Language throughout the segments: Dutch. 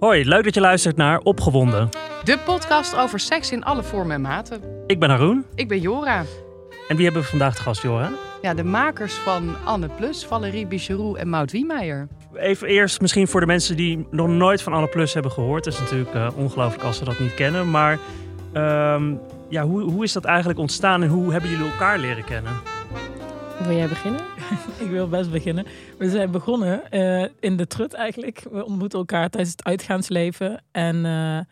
Hoi, leuk dat je luistert naar Opgewonden. De podcast over seks in alle vormen en maten. Ik ben Haroon. Ik ben Jora. En wie hebben we vandaag te gast, Jora? Ja, de makers van Anne Plus, Valerie Bicheroux en Maud Wiemeijer. Even eerst misschien voor de mensen die nog nooit van Anne Plus hebben gehoord. Het is natuurlijk uh, ongelooflijk als ze dat niet kennen. Maar ehm, ja, hoe, hoe is dat eigenlijk ontstaan en hoe hebben jullie elkaar leren kennen? Wil jij beginnen? ik wil best beginnen. We zijn begonnen uh, in de trut eigenlijk. We ontmoeten elkaar tijdens het uitgaansleven. En uh, uh,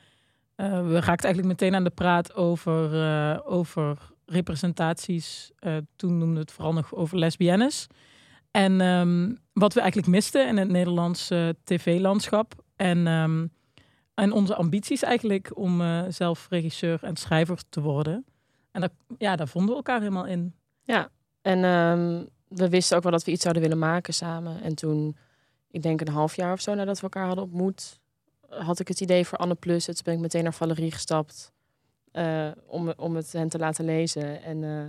we raakten eigenlijk meteen aan de praat over, over representaties. toen noemden we het vooral nog over lesbiennes. En um, wat we eigenlijk misten in het Nederlandse tv-landschap. En, um, en onze ambities eigenlijk om zelf regisseur en schrijver te worden. En ja, daar vonden we elkaar helemaal in. Ja, en um, we wisten ook wel dat we iets zouden willen maken samen. En toen, ik denk een half jaar of zo nadat we elkaar hadden ontmoet, had ik het idee voor Anne Plus. En toen ben ik meteen naar Valerie gestapt uh, om, om het hen te laten lezen. En uh,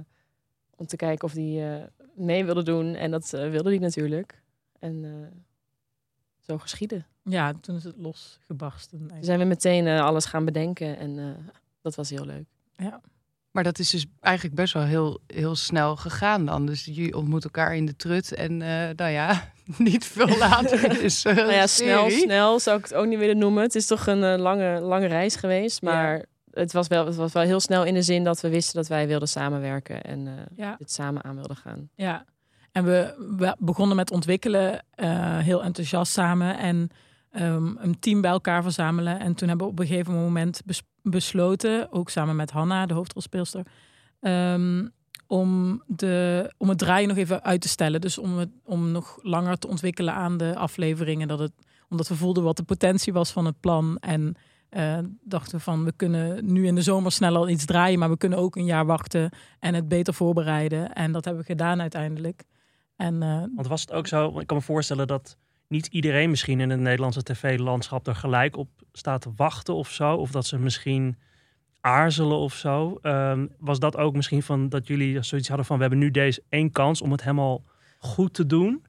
om te kijken of die uh, mee wilde doen. En dat wilde die natuurlijk. En zo geschieden. Ja, toen is het losgebarsten. Toen zijn we meteen alles gaan bedenken. En dat was heel leuk. Ja. Maar dat is dus eigenlijk best wel heel, heel snel gegaan dan. Dus jullie ontmoeten elkaar in de trut en uh, nou ja, niet veel later is uh, nou ja, snel, snel zou ik het ook niet willen noemen. Het is toch een uh, lange, lange reis geweest, maar ja. het, was wel, het was wel heel snel in de zin dat we wisten dat wij wilden samenwerken en ja. dit samen aan wilden gaan. Ja, en we, we begonnen met ontwikkelen, heel enthousiast samen en um, een team bij elkaar verzamelen. En toen hebben we op een gegeven moment besloten, ook samen met Hanna, de hoofdrolspeelster, um, om, de, om het draaien nog even uit te stellen. Dus om, het, om nog langer te ontwikkelen aan de afleveringen. Dat het, omdat we voelden wat de potentie was van het plan. En uh, dachten van, we kunnen nu in de zomer sneller iets draaien, maar we kunnen ook een jaar wachten en het beter voorbereiden. En dat hebben we gedaan uiteindelijk. En, uh, Want was het ook zo, ik kan me voorstellen dat niet iedereen misschien in het Nederlandse tv-landschap er gelijk op staat te wachten of zo. Of dat ze misschien aarzelen of zo. Um, was dat ook misschien van dat jullie zoiets hadden van we hebben nu deze één kans om het helemaal goed te doen?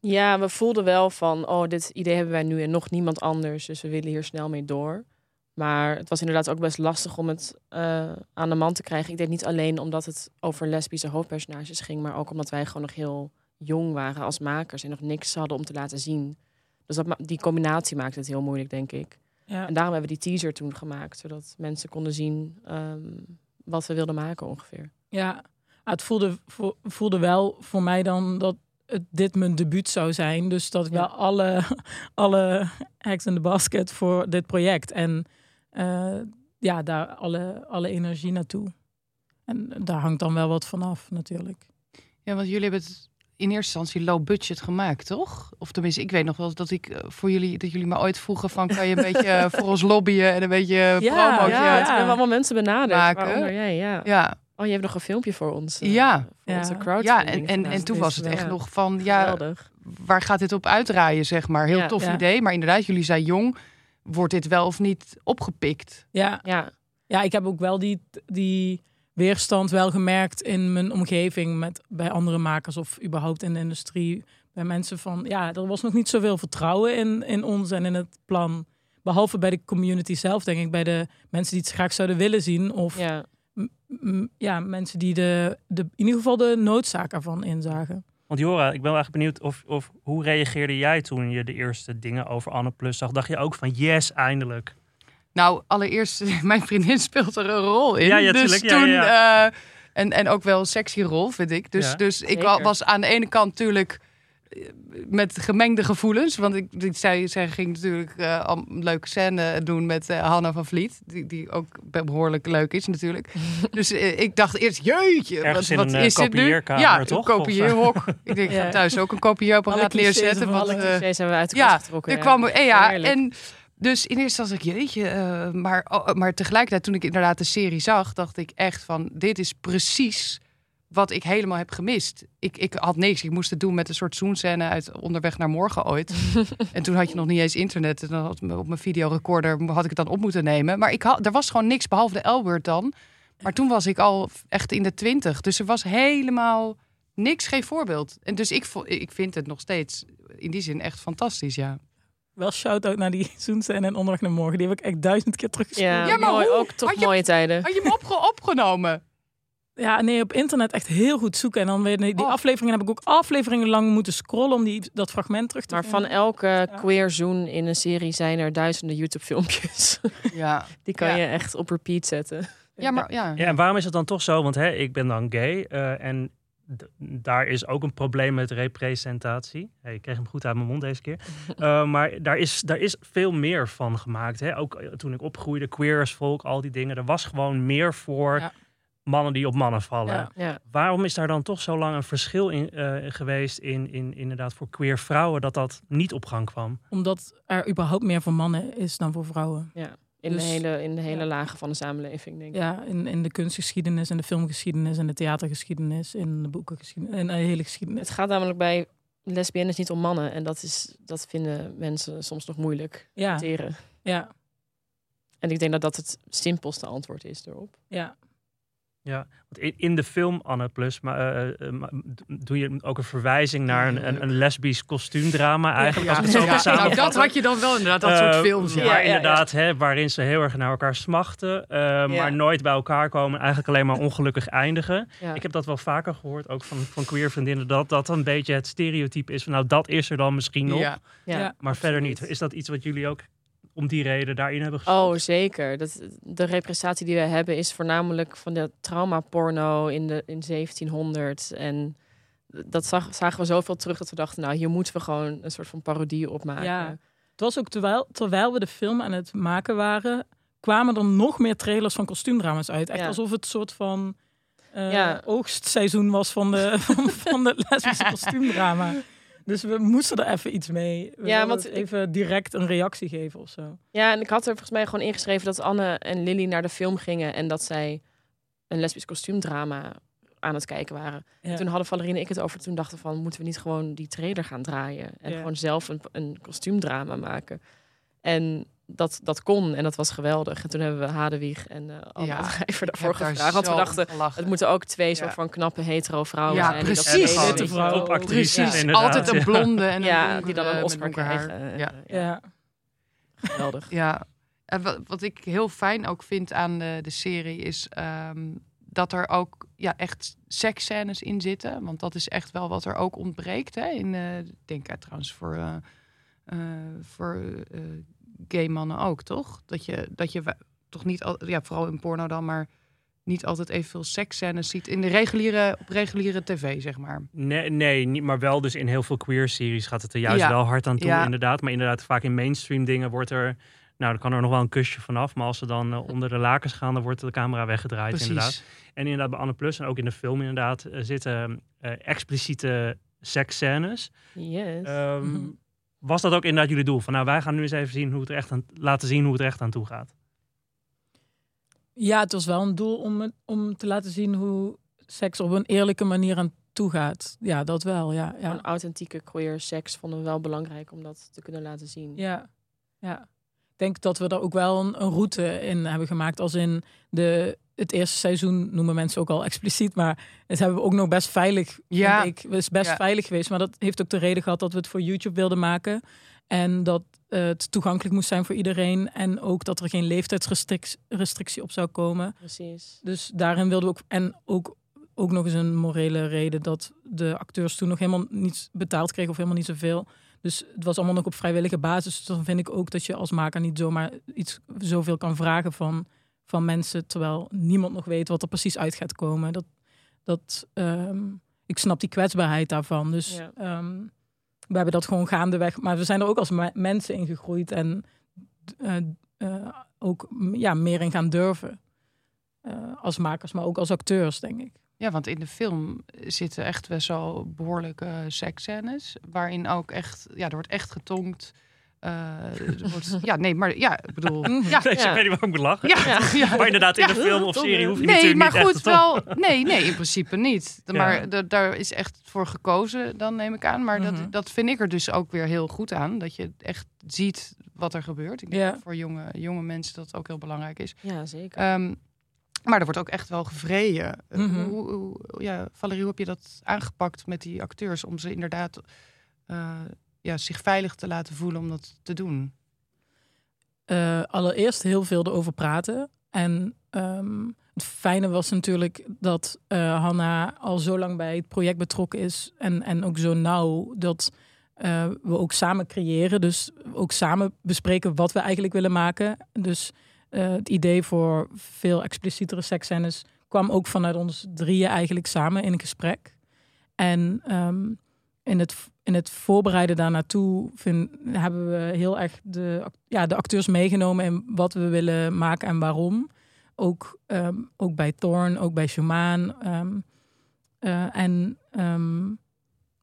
Ja, we voelden wel van oh, dit idee hebben wij nu en nog niemand anders. Dus we willen hier snel mee door. Maar het was inderdaad ook best lastig om het uh, aan de man te krijgen. Ik denk niet alleen omdat het over lesbische hoofdpersonages ging, maar ook omdat wij gewoon nog heel jong waren als makers en nog niks hadden om te laten zien. Dus dat, die combinatie maakt het heel moeilijk, denk ik. Ja. En daarom hebben we die teaser toen gemaakt, zodat mensen konden zien um, wat we wilden maken ongeveer. Ja, het voelde, voelde wel voor mij dan dat het, dit mijn debuut zou zijn. Dus dat ik ja. wel alle, alle hacks in de basket voor dit project. En uh, ja, daar alle, alle energie naartoe. En daar hangt dan wel wat vanaf natuurlijk. Ja, want jullie hebben het in eerste instantie low budget gemaakt, toch? Of tenminste, ik weet nog wel dat ik eh, voor jullie dat jullie me ooit vroegen van kan je een beetje eh, voor ons lobbyen en een beetje ja, promo. Ja, ja. we hebben allemaal mensen benaderd. Maken. jij, ja. ja. Oh, je hebt nog een filmpje voor ons. Uh, ja. Voor onze crowdfunding. Ja, en, en, en toen was het echt nog van ja, Geweldig. waar gaat dit op uitdraaien, zeg maar. Heel tof idee, maar inderdaad, jullie zijn jong. Wordt dit wel of niet opgepikt? Ja, ja. ja ik heb ook wel die, die weerstand wel gemerkt in mijn omgeving met bij andere makers of überhaupt in de industrie. Bij mensen van ja, er was nog niet zoveel vertrouwen in, in ons en in het plan. Behalve bij de community zelf, denk ik, bij de mensen die het graag zouden willen zien. Of ja, ja mensen die de, de, in ieder geval de noodzaak ervan inzagen. Want Jora, ik ben wel echt benieuwd of, of hoe reageerde jij toen je de eerste dingen over Anne Plus zag? Dacht je ook van yes, eindelijk? Nou, allereerst, mijn vriendin speelt er een rol in. Ja, ja dus tuurlijk. toen, ja, uh, en, en ook wel een sexy rol, vind ik. Dus, dus ik was aan de ene kant natuurlijk eh, met gemengde gevoelens. Want ik, zij, zij ging natuurlijk uh, een leuke scène doen met uh, Hanna van Vliet. Die, die ook behoorlijk leuk is natuurlijk. dus uh, ik dacht eerst, jeetje, Ergens wat, wat een, is dit nu? Ja, toch? een kopieerhok. ik denk, ja. thuis ook een kopieerapparaat neerzetten. Want, alle clichés hebben we uit ja, getrokken. Er kwam, ja, en dus in eerste instantie dacht ik, jeetje. Uh, maar, oh, maar tegelijkertijd, toen ik inderdaad de serie zag, dacht ik echt van, dit is precies wat ik helemaal heb gemist. Ik, ik had niks. Ik moest het doen met een soort zoenscène uit Onderweg naar Morgen ooit. en toen had je nog niet eens internet. En dan had, op mijn videorecorder had ik het dan op moeten nemen. Maar ik had, er was gewoon niks behalve de L-word dan. Maar toen was ik al echt in de twintig. Dus er was helemaal niks, geen voorbeeld. En dus ik, ik vind het nog steeds in die zin echt fantastisch, ja. Wel shout-out naar die zoenscène en onderweg naar morgen. Die heb ik echt duizend keer teruggespeeld. Ja, Ja, maar mooi, hoe? ook toch Had je- mooie tijden. Had je hem opge- opgenomen? Ja, nee, op internet echt heel goed zoeken. En dan weer die die Oh. afleveringen heb ik ook afleveringen lang moeten scrollen om die, dat fragment terug te Maar van vinden. elke queer zoen in een serie zijn er duizenden YouTube-filmpjes. Ja. Die kan Ja. je echt op repeat zetten. Ja, maar ja. Ja, en waarom is het dan toch zo? Want hè, ik ben dan gay eh, en daar is ook een probleem met representatie. Hey, ik kreeg hem goed uit mijn mond deze keer. Eh, maar daar is, daar is veel meer van gemaakt. Hè? Ook eh, toen ik opgroeide, queers volk, al die dingen. Er was gewoon meer voor Ja. mannen die op mannen vallen. Ja. Ja. Waarom is daar dan toch zo lang een verschil in eh, geweest in, in inderdaad voor queer vrouwen dat dat niet op gang kwam? Omdat er überhaupt meer voor mannen is dan voor vrouwen. In, Dus- de hele, in de hele ja. lagen van de samenleving, denk ik. Ja, in, in de kunstgeschiedenis, in de filmgeschiedenis, in de theatergeschiedenis, in de boekengeschiedenis, in de hele geschiedenis. Het gaat namelijk bij lesbiennes niet om mannen. En dat, is, dat vinden mensen soms nog moeilijk Ja, teren. ja, En ik denk dat dat het simpelste antwoord is erop. ja. Want in, in de film Anne Plus maar, maar doe je ook een verwijzing naar een, een, een lesbisch kostuumdrama eigenlijk. Als het zo Ja, nou, dat had je dan wel inderdaad, dat soort films. Ja. Maar Ja, ja, ja. inderdaad, Hè, waarin ze heel erg naar elkaar smachten, eh, maar nooit bij elkaar komen, eigenlijk alleen maar ongelukkig eindigen. Ja. Ik heb dat wel vaker gehoord, ook van, van queer vriendinnen, dat dat een beetje het stereotype is van nou, dat is er dan misschien nog, Ja. ja. Ja. maar verder absoluut. niet. Is dat iets wat jullie ook om die reden daarin hebben gestopt? Oh, zeker. Dat, de representatie die we hebben is voornamelijk van de traumaporno in, de, in 1700. En dat zag, zagen we zoveel terug dat we dachten, nou, hier moeten we gewoon een soort van parodie op maken. Ja. Het was ook terwijl, terwijl we de film aan het maken waren, kwamen er nog meer trailers van kostuumdrama's uit. Echt Ja. alsof het een soort van eh, Ja. oogstseizoen was van de, van, van de lesbische kostuumdrama. Dus we moesten er even iets mee. We Ja, want ik- even direct een reactie geven of zo. Ja, en ik had er volgens mij gewoon ingeschreven dat Anne en Lily naar de film gingen en dat zij een lesbisch kostuumdrama aan het kijken waren. Ja. Toen hadden Valerine en ik het over. Toen dachten we van, moeten we niet gewoon die trailer gaan draaien en Ja. gewoon zelf een, een kostuumdrama maken. En dat, dat kon en dat was geweldig. En toen hebben we Hadewig en eh Anne Ja, Drijver Ik daarvoor daar gevraagd. Want we dachten, gelachen. het moeten ook twee Ja. soort van knappe hetero vrouwen Ja, zijn. die dat precies. Witte weet je vrouw. Precies, altijd een blonde en een Ja, donkere, die dan een Oscar krijgen. Ja. Ja. Ja. Geweldig. Ja, en wat, wat ik heel fijn ook vind aan de, de serie is ehm, dat er ook ja, echt seksscènes in zitten. Want dat is echt wel wat er ook ontbreekt. Hè? In, eh, ik denk eh, trouwens voor, eh, eh, voor eh, gay mannen ook, toch? Dat je, dat je toch niet, al, ja, vooral in porno dan, maar niet altijd evenveel seksscènes ziet in de reguliere, op reguliere tv, zeg maar. Nee, nee niet, maar wel dus in heel veel queer series gaat het er juist Ja. wel hard aan toe, Ja. inderdaad. Maar inderdaad, vaak in mainstream dingen wordt er, nou, dan kan er nog wel een kusje vanaf. Maar als ze dan eh, onder de lakens gaan, dan wordt de camera weggedraaid, inderdaad. Precies. En inderdaad, bij Anne Plus en ook in de film inderdaad, eh, zitten eh, expliciete seksscènes. Yes. Ehm, Mhm. Was dat ook inderdaad jullie doel? Van nou, wij gaan nu eens even zien hoe het er echt aan, laten zien hoe het er echt aan toe gaat. Ja, het was wel een doel om, het, om te laten zien hoe seks op een eerlijke manier aan toe gaat. Ja, dat wel. Ja, ja. Gewoon authentieke queer seks vonden we wel belangrijk om dat te kunnen laten zien. Ja, ja. Ik denk dat we er ook wel een, een route in hebben gemaakt. Als in de, het eerste seizoen noemen mensen ook al expliciet. Maar het hebben we ook nog best veilig. Ja. vind Ik, het is best Ja. veilig geweest. Maar dat heeft ook de reden gehad dat we het voor YouTube wilden maken. En dat het toegankelijk moest zijn voor iedereen. En ook dat er geen leeftijdsrestrictie restrictie op zou komen. Precies. Dus daarin wilden we ook. En ook, ook nog eens een morele reden dat de acteurs toen nog helemaal niets betaald kregen of helemaal niet zoveel. Dus het was allemaal nog op vrijwillige basis. Dus dan vind ik ook dat je als maker niet zomaar iets zoveel kan vragen van, van mensen. Terwijl niemand nog weet wat er precies uit gaat komen. Dat, dat, ehm, ik snap die kwetsbaarheid daarvan. Dus Ja. ehm, we hebben dat gewoon gaandeweg. Maar we zijn er ook als me- mensen in gegroeid. En eh, eh, ook ja, meer in gaan durven. Eh, als makers, maar ook als acteurs, denk ik. Ja, want in de film zitten echt best wel behoorlijke seksscènes. Waarin ook echt, ja, er wordt echt getongd. Eh, wordt, ja, nee, maar ja, ik bedoel. Ja, Ik weet niet waarom ik moet lachen. ja, ja. Maar inderdaad, in Ja. de film of serie hoef je Nee, natuurlijk maar niet goed, wel. Nee, nee, in principe niet. Ja. Maar da- daar is echt voor gekozen, dan neem ik aan. Maar Mhm. dat, dat vind ik er dus ook weer heel goed aan. Dat je echt ziet wat er gebeurt. Ik denk Ja. dat voor jonge, jonge mensen dat ook heel belangrijk is. Ja, zeker. Ehm, maar er wordt ook echt wel gevreden. Eh, Mhm. hoe, hoe- ja, Valerie, hoe heb je dat aangepakt met die acteurs om ze inderdaad eh, ja, zich veilig te laten voelen om dat te doen? Uh, allereerst heel veel erover praten. En ehm, het fijne was natuurlijk dat uh, Hanna al zo lang bij het project betrokken is. En, en ook zo nauw dat uh, we ook samen creëren. Dus ook samen bespreken wat we eigenlijk willen maken. Dus het idee voor veel explicietere seksscènes kwam ook vanuit ons drieën eigenlijk samen in een gesprek. En um, in het, in het voorbereiden daar naartoe vind, hebben we heel erg de, ja, de acteurs meegenomen in wat we willen maken en waarom. Ook, um, ook bij Thorn, ook bij Schumann. Um, uh, en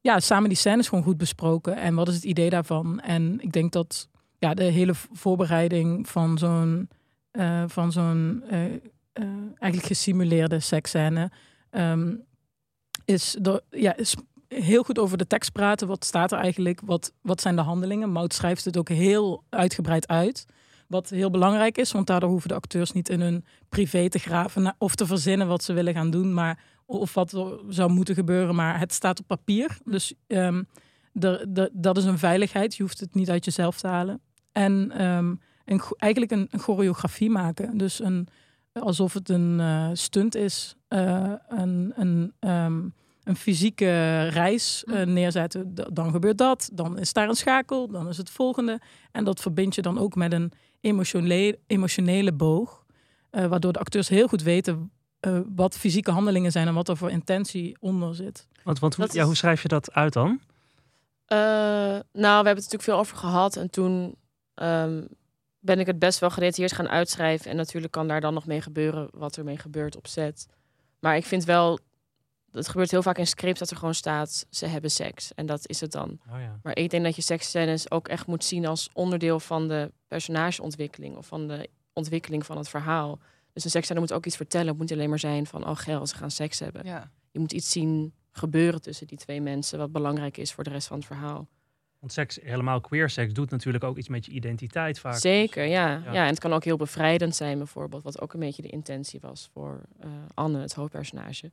ja, samen die scènes gewoon goed besproken. En wat is het idee daarvan? En ik denk dat ja, de hele voorbereiding van zo'n uh, van zo'n uh, eigenlijk gesimuleerde seksscène is, door, ja, is heel goed over de tekst praten. Wat staat er eigenlijk? Wat, wat zijn de handelingen? Mout schrijft het ook heel uitgebreid uit. Wat heel belangrijk is, want daardoor hoeven de acteurs niet in hun privé te graven of te verzinnen wat ze willen gaan doen, maar, of wat er zou moeten gebeuren. Maar het staat op papier. Dus um, de, dat is een veiligheid. Je hoeft het niet uit jezelf te halen. En um, een, eigenlijk een, een, choreografie maken. Dus een, alsof het een uh, stunt is. Uh, een, een um, een fysieke reis uh, neerzetten, dan gebeurt dat. Dan is daar een schakel, dan is het volgende. En dat verbind je dan ook met een emotionele, emotionele boog. Uh, waardoor de acteurs heel goed weten uh, wat fysieke handelingen zijn en wat er voor intentie onder zit. Want, want hoe, ja, hoe schrijf je dat uit dan? nou, we hebben het natuurlijk veel over gehad. En toen um, ben ik het best wel gedetailleerd gaan uitschrijven. En natuurlijk kan daar dan nog mee gebeuren wat er mee gebeurt op set. Maar ik vind wel het gebeurt heel vaak in scripts dat er gewoon staat, ze hebben seks. En dat is het dan. Oh ja. Maar ik denk dat je seksscènes ook echt moet zien als onderdeel van de personageontwikkeling of van de ontwikkeling van het verhaal. Dus een seksscène moet ook iets vertellen. Het moet niet alleen maar zijn van, oh gel, ze gaan seks hebben. Ja. Je moet iets zien gebeuren tussen die twee mensen, wat belangrijk is voor de rest van het verhaal. Want seks, helemaal queer seks, doet natuurlijk ook iets met je identiteit vaak. Zeker, ja. ja. ja. en het kan ook heel bevrijdend zijn bijvoorbeeld, wat ook een beetje de intentie was voor uh, Anne, het hoofdpersonage.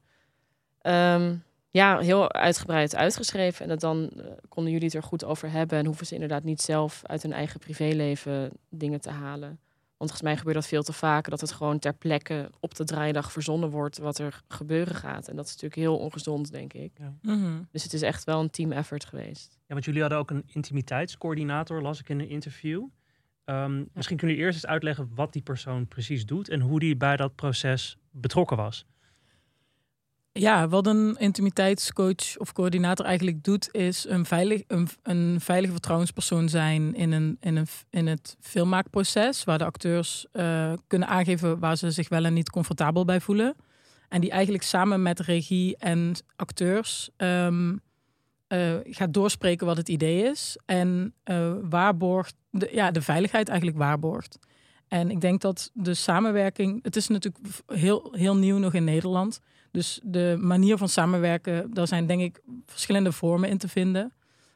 Um, ja, heel uitgebreid uitgeschreven. En dat dan uh, konden jullie het er goed over hebben. En hoeven ze inderdaad niet zelf uit hun eigen privéleven dingen te halen. Want volgens mij gebeurt dat veel te vaak. Dat het gewoon ter plekke op de draaidag verzonnen wordt wat er gebeuren gaat. En dat is natuurlijk heel ongezond, denk ik. Ja. Mm -hmm. Dus het is echt wel een team effort geweest. Ja, want jullie hadden ook een intimiteitscoördinator, las ik in een interview. Um, ja. Misschien kunnen jullie eerst eens uitleggen wat die persoon precies doet en hoe die bij dat proces betrokken was. Ja, wat een intimiteitscoach of coördinator eigenlijk doet, is een, veilig, een, een veilige vertrouwenspersoon zijn in, een, in, een, in het filmmaakproces, waar de acteurs uh, kunnen aangeven waar ze zich wel en niet comfortabel bij voelen. En die eigenlijk samen met regie en acteurs um, uh, gaat doorspreken wat het idee is en uh, waarborgt, de, ja, de veiligheid eigenlijk waarborgt. En ik denk dat de samenwerking, het is natuurlijk heel, heel nieuw nog in Nederland. Dus de manier van samenwerken, daar zijn denk ik verschillende vormen in te vinden.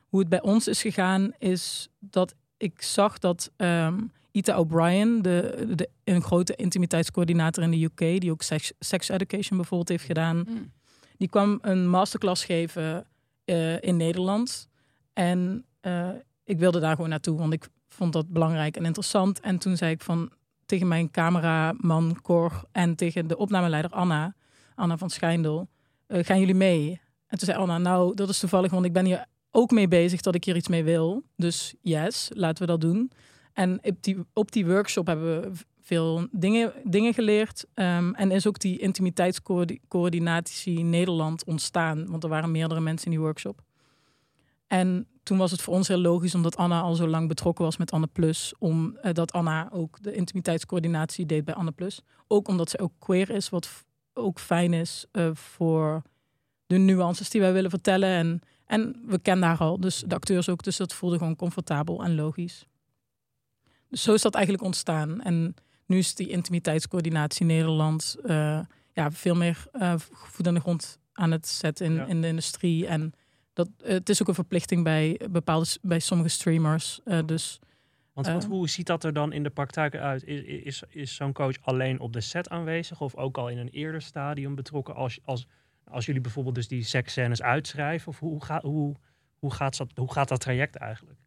Hoe het bij ons is gegaan, is dat ik zag dat um, Ita O'Brien, de, de, een grote intimiteitscoördinator in de UK, die ook sex, sex education bijvoorbeeld heeft gedaan, Mm. die kwam een masterclass geven uh, in Nederland. En uh, ik wilde daar gewoon naartoe, want ik vond dat belangrijk en interessant. En toen zei ik van tegen mijn cameraman Cor en tegen de opnameleider Anna, Anna van Schijndel, uh, gaan jullie mee? En toen zei Anna, nou, dat is toevallig, want ik ben hier ook mee bezig dat ik hier iets mee wil. Dus yes, laten we dat doen. En op die, op die workshop hebben we veel dingen, dingen geleerd. Um, en is ook die intimiteitscoördinatie Nederland ontstaan. Want er waren meerdere mensen in die workshop. En toen was het voor ons heel logisch, omdat Anna al zo lang betrokken was met Anne Plus, om uh, dat Anna ook de intimiteitscoördinatie deed bij Anne Plus. Ook omdat ze ook queer is, wat ook fijn is uh, voor de nuances die wij willen vertellen. En, en we kennen haar al, dus de acteurs ook, dus dat voelde gewoon comfortabel en logisch. Dus zo is dat eigenlijk ontstaan. En nu is die intimiteitscoördinatie Nederland uh, ja, veel meer uh, voet aan de grond aan het zetten in, ja. in de industrie. En dat, het is ook een verplichting bij bepaalde bij sommige streamers. Dus, Want, want, hoe ziet dat er dan in de praktijk uit? Is, is, is zo'n coach alleen op de set aanwezig of ook al in een eerder stadium betrokken als, als, als jullie bijvoorbeeld dus die seksscènes uitschrijven? Of hoe, ga, hoe, hoe, gaat dat, hoe gaat dat traject eigenlijk?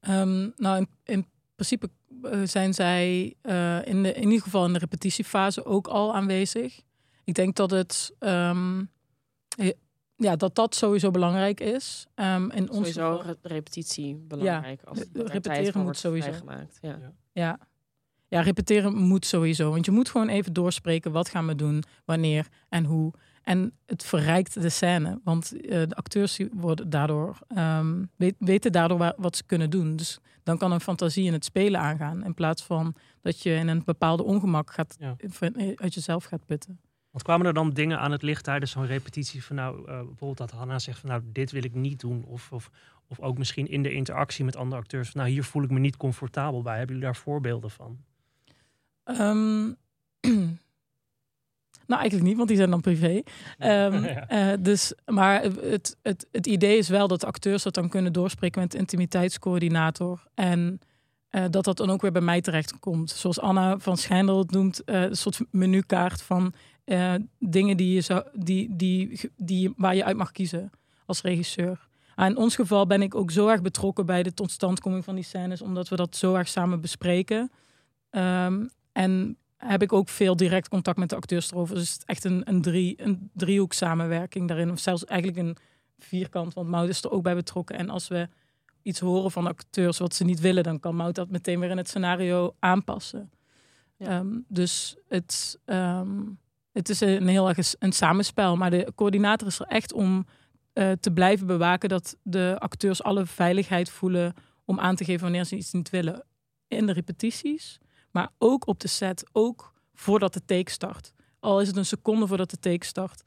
Ehm, nou, in, in principe eh, zijn zij eh, in, de, in ieder geval in de repetitiefase ook al aanwezig. Ik denk dat het ehm, eh, ja, dat dat sowieso belangrijk is. Ehm, in ons Sowieso geval- re- repetitie belangrijk. als de- de tijd repeteren moet wordt sowieso. vrijgemaakt. Ja. Ja. ja, repeteren moet sowieso. Want je moet gewoon even doorspreken. Wat gaan we doen, wanneer en hoe. En het verrijkt de scène. Want eh, de acteurs worden daardoor, ehm, weet- weten daardoor wa- wat ze kunnen doen. Dus dan kan een fantasie in het spelen aangaan. In plaats van dat je in een bepaalde ongemak gaat, Ja. eh, uit jezelf gaat putten. Want kwamen er dan dingen aan het licht tijdens zo'n repetitie van nou, eh, bijvoorbeeld dat Hanna zegt van nou, dit wil ik niet doen. Of, of, of ook misschien in de interactie met andere acteurs van nou, hier voel ik me niet comfortabel bij. Hebben jullie daar voorbeelden van? Ehm, nou, eigenlijk niet, want die zijn dan privé. Ehm, Ja. eh, dus, maar het, het, het idee is wel dat acteurs dat dan kunnen doorspreken met intimiteitscoördinator. En eh, dat dat dan ook weer bij mij terecht komt. Zoals Anna van Schijndel het noemt, een soort menukaart van eh, dingen die je zou, die, die, die, waar je uit mag kiezen als regisseur. Ah, in ons geval ben ik ook zo erg betrokken bij de totstandkoming van die scènes, omdat we dat zo erg samen bespreken. Ehm, en heb ik ook veel direct contact met de acteurs erover. Dus het is echt een, een, drie, een driehoek samenwerking daarin. Of zelfs eigenlijk een vierkant, want Mout is er ook bij betrokken. En als we iets horen van acteurs wat ze niet willen, dan kan Mout dat meteen weer in het scenario aanpassen. Ja. Ehm, dus het, ehm, het is een heel erg een samenspel. Maar de coördinator is er echt om eh, te blijven bewaken dat de acteurs alle veiligheid voelen om aan te geven wanneer ze iets niet willen. In de repetities, maar ook op de set, ook voordat de take start. Al is het een seconde voordat de take start,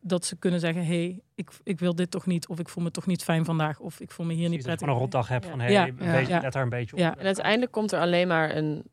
dat ze kunnen zeggen: hé, hey, ik, ik wil dit toch niet, of ik voel me toch niet fijn vandaag, of ik voel me hier niet je prettig. van een rotdag hebt Ja. van hey, Ja. weet- Ja. let daar een beetje op. Ja. En uiteindelijk komt er alleen maar een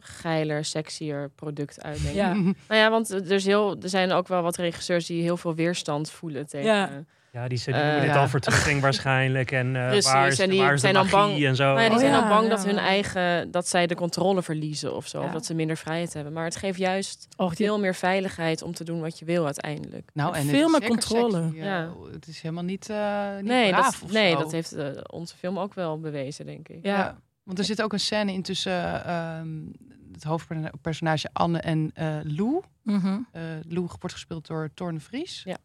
geiler, sexier product uit. Denk ik. Ja. Nou ja, want er, is heel, er zijn ook wel wat regisseurs die heel veel weerstand voelen tegen. Ja. Ja, die ze Eh, noemen dit ja. al vertrutting waarschijnlijk. En eh Precies, waar is, en die waar is de zijn dan magie bang- en zo. Nou ja, die Oh zijn ja, dan bang ja. dat hun eigen, dat zij de controle verliezen of zo. Ja. Of dat ze minder vrijheid hebben. Maar het geeft juist Och, die- veel meer veiligheid om te doen wat je wil uiteindelijk. Nou, en Veel meer controle. sexy, eh, Ja. Het is helemaal niet, eh niet nee, braaf dat, of nee dat heeft eh, onze film ook wel bewezen, denk ik. ja. Want er zit ook een scène in tussen ehm, het hoofdpersonage Anne en eh Lou. Mhm. Eh Lou wordt gespeeld door Torne Vries. Ja.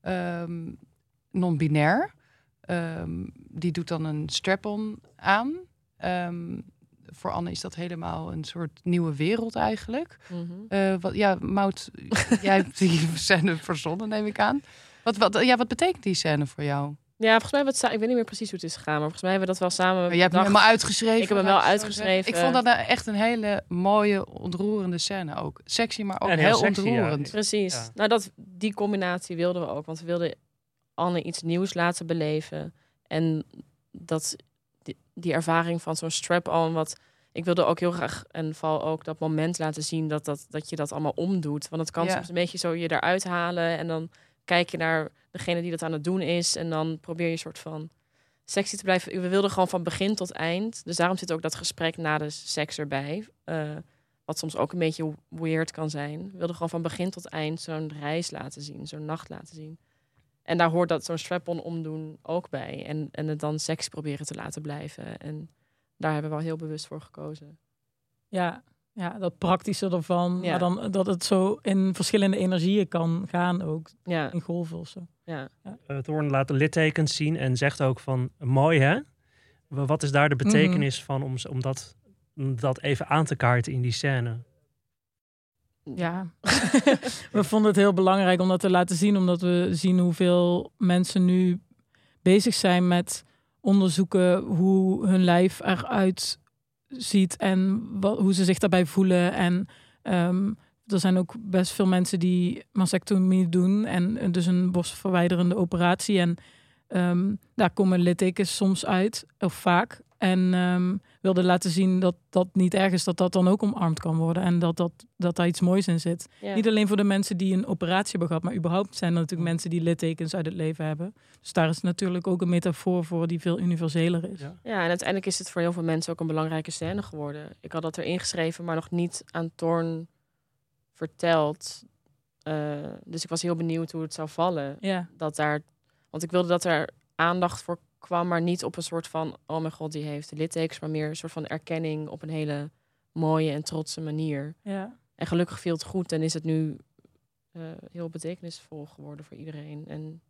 Ehm, Non-binair. Ehm, die doet dan een strap-on aan. Voor Anne is dat helemaal een soort nieuwe wereld eigenlijk. Mhm. Eh, wat, ja, Mout, jij hebt die scène verzonnen, neem ik aan. Wat, wat, ja, wat betekent die scène voor jou? Ja, volgens mij hebben we het ik weet niet meer precies hoe het is gegaan, maar volgens mij hebben we dat wel samen Maar jij hebt hem helemaal uitgeschreven. Ik heb hem wel uitgeschreven. Ik vond dat nou echt een hele mooie, ontroerende scène ook. Sexy, maar ook En heel, heel sexy, ja. ontroerend. Precies. Ja. Nou, dat, die combinatie wilden we ook. Want we wilden Anne iets nieuws laten beleven. En dat, die, die ervaring van zo'n strap-on, wat... Ik wilde ook heel graag, en vooral ook dat moment laten zien... dat, dat, dat je dat allemaal omdoet. Want het kan Ja. soms een beetje zo je eruit halen... en dan kijk je naar degene die dat aan het doen is... en dan probeer je een soort van sexy te blijven. We wilden gewoon van begin tot eind. Dus daarom zit ook dat gesprek na de seks erbij. eh, wat soms ook een beetje weird kan zijn. We wilden gewoon van begin tot eind zo'n reis laten zien, zo'n nacht laten zien. En daar hoort dat zo'n strap-on omdoen ook bij. En, en het dan seks proberen te laten blijven. En daar hebben we wel heel bewust voor gekozen. Ja, ja, dat praktische ervan. Ja. Maar dan dat het zo in verschillende energieën kan gaan ook. Ja, In golven of zo. ja. Uh, Thorn laat de littekens zien en zegt ook van mooi hè? Wa- Wat is daar de betekenis van om, om, dat, om dat even aan te kaarten in die scène? Ja, we vonden het heel belangrijk om dat te laten zien, omdat we zien hoeveel mensen nu bezig zijn met onderzoeken hoe hun lijf eruit ziet en hoe ze zich daarbij voelen. En ehm, er zijn ook best veel mensen die mastectomie doen en eh, dus een borstverwijderende operatie. En ehm, daar komen littekens soms uit, of vaak. En ehm, wilde laten zien dat dat niet erg is, dat dat dan ook omarmd kan worden. En dat, dat, dat daar iets moois in zit. ja. Niet alleen voor de mensen die een operatie hebben gehad, maar überhaupt zijn er natuurlijk mensen die littekens uit het leven hebben. Dus daar is natuurlijk ook een metafoor voor die veel universeler is. Ja. Ja, en uiteindelijk is het voor heel veel mensen ook een belangrijke scène geworden. Ik had dat erin geschreven, maar nog niet aan Thorn verteld. Eh, dus ik was heel benieuwd hoe het zou vallen. Ja, dat daar. Want ik wilde dat er aandacht voor kwam maar niet op een soort van, oh mijn god, die heeft littekens, maar meer een soort van erkenning op een hele mooie en trotse manier. Ja. En gelukkig viel het goed en is het nu eh, heel betekenisvol geworden voor iedereen. En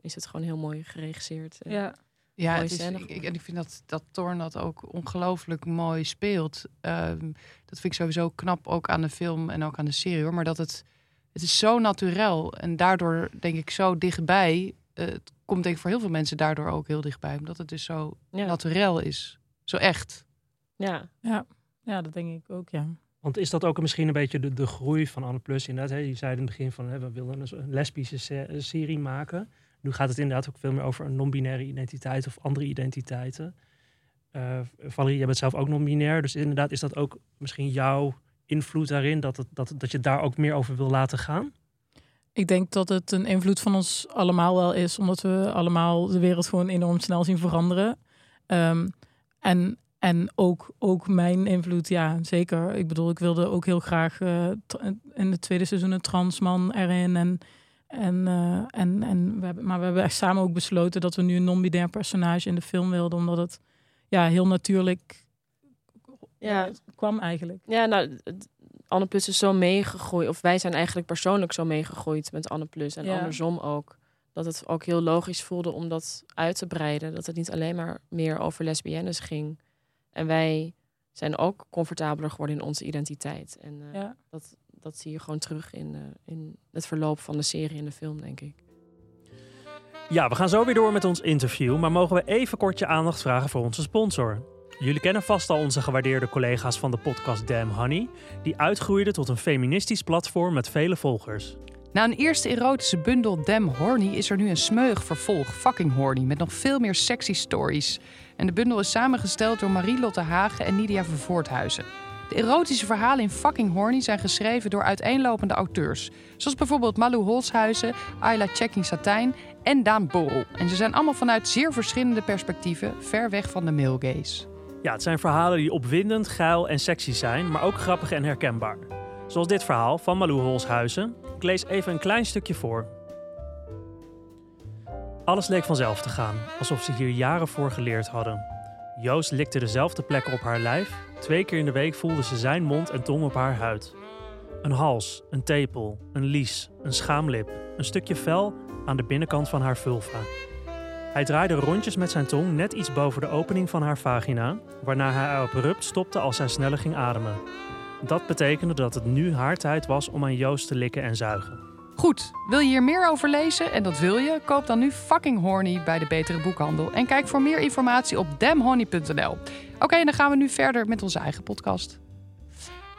is het gewoon heel mooi geregisseerd. En- ja. Ja, het is, ik, ik- en ik vind dat, dat Thorn dat ook ongelooflijk mooi speelt. Ehm, dat vind ik sowieso knap, ook aan de film en ook aan de serie hoor. Maar dat het, het is zo naturel en daardoor denk ik zo dichtbij. Eh, het komt denk ik voor heel veel mensen daardoor ook heel dichtbij. Omdat het dus zo Ja, naturel is. Zo echt. ja. ja, dat denk ik ook, ja. Want is dat ook misschien een beetje de, de groei van Anne Plus? Inderdaad, hè? je zei in het begin van hè, we willen een, een lesbische se- serie maken. Nu gaat het inderdaad ook veel meer over een non-binaire identiteit of andere identiteiten. Eh Valerie, jij bent zelf ook non-binair. Dus inderdaad, is dat ook misschien jouw invloed daarin? Dat, het, dat, dat je daar ook meer over wil laten gaan? Ik denk dat het een invloed van ons allemaal wel is, omdat we allemaal de wereld gewoon enorm snel zien veranderen. Ehm, en en ook, ook mijn invloed, ja, zeker. Ik bedoel, ik wilde ook heel graag eh, tra- in het tweede seizoen een transman erin. En, en, eh, en, en we hebben, maar we hebben echt samen ook besloten dat we nu een non-binair personage in de film wilden, omdat het ja, heel natuurlijk Ja, kwam eigenlijk. ja nou, het- Anne Plus is zo meegegroeid. Of wij zijn eigenlijk persoonlijk zo meegegroeid met Anne Plus. En Ja. andersom ook. Dat het ook heel logisch voelde om dat uit te breiden. Dat het niet alleen maar meer over lesbiennes ging. En wij zijn ook comfortabeler geworden in onze identiteit. En eh, Ja. dat, dat zie je gewoon terug in, eh, in het verloop van de serie en de film, denk ik. Ja, we gaan zo weer door met ons interview, maar mogen we even kort je aandacht vragen voor onze sponsor. Jullie kennen vast al onze gewaardeerde collega's van de podcast Damn Honey, die uitgroeiden tot een feministisch platform met vele volgers. Na een eerste erotische bundel Damn Horny is er nu een smeug vervolg, Fucking Horny, met nog veel meer sexy stories. En de bundel is samengesteld door Marie-Lotte Hagen en Nidia Vervoorthuizen. De erotische verhalen in Fucking Horny zijn geschreven door uiteenlopende auteurs. Zoals bijvoorbeeld Malou Holshuizen, Ayla Checking Satijn en Daan Borrel. En ze zijn allemaal vanuit zeer verschillende perspectieven ver weg van de male gaze. Ja, het zijn verhalen die opwindend, geil en sexy zijn, maar ook grappig en herkenbaar. Zoals dit verhaal van Malou Holshuizen. Ik lees even een klein stukje voor. Alles leek vanzelf te gaan, alsof ze hier jaren voor geleerd hadden. Joost likte dezelfde plekken op haar lijf. Twee keer in de week voelde ze zijn mond en tong op haar huid. Een hals, een tepel, een lies, een schaamlip, een stukje vel aan de binnenkant van haar vulva. Hij draaide rondjes met zijn tong net iets boven de opening van haar vagina, waarna hij abrupt stopte als zij sneller ging ademen. Dat betekende dat het nu haar tijd was om aan Joost te likken en zuigen. Goed, wil je hier meer over lezen? En dat wil je? Koop dan nu Fucking Horny bij de Betere Boekhandel. En kijk voor meer informatie op damnhoney.nl. Oké, dan gaan we nu verder met onze eigen podcast.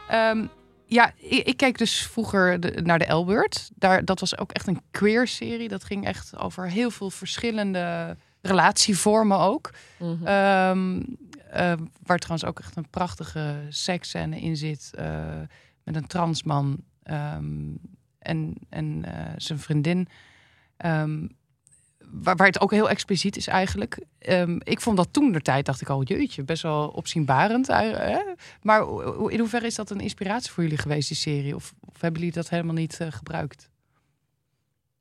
Ehm, ja, ik, ik keek dus vroeger de- naar de L-Word. Daar, dat was ook echt een queer-serie. Dat ging echt over heel veel verschillende relatievormen ook. Mhm. Ehm, eh, waar trouwens ook echt een prachtige seksscène in zit. eh, met een transman ehm, en, en eh, zijn vriendin. Ehm, waar, het ook heel expliciet is eigenlijk. Ehm, ik vond dat toen de tijd, dacht ik al, jeetje, best wel opzienbarend. eh, hè? Maar in hoeverre is dat een inspiratie voor jullie geweest, die serie? Of, hebben jullie dat helemaal niet eh, gebruikt?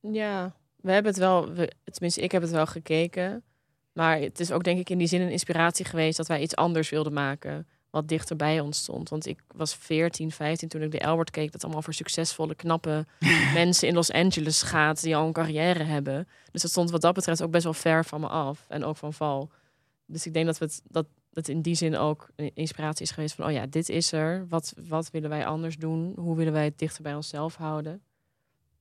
Ja, we hebben het wel, we, tenminste, ik heb het wel gekeken. Maar het is ook denk ik in die zin een inspiratie geweest dat wij iets anders wilden maken. Wat dichter bij ons stond. Want ik was 14, 15 toen ik de Albert keek. Dat allemaal voor succesvolle, knappe mensen in Los Angeles gaat. Die al een carrière hebben. Dus dat stond wat dat betreft ook best wel ver van me af. En ook van Val. Dus ik denk dat, we het, dat het in die zin ook een inspiratie is geweest van... oh ja, dit is er. Wat, wat willen wij anders doen? Hoe willen wij het dichter bij onszelf houden?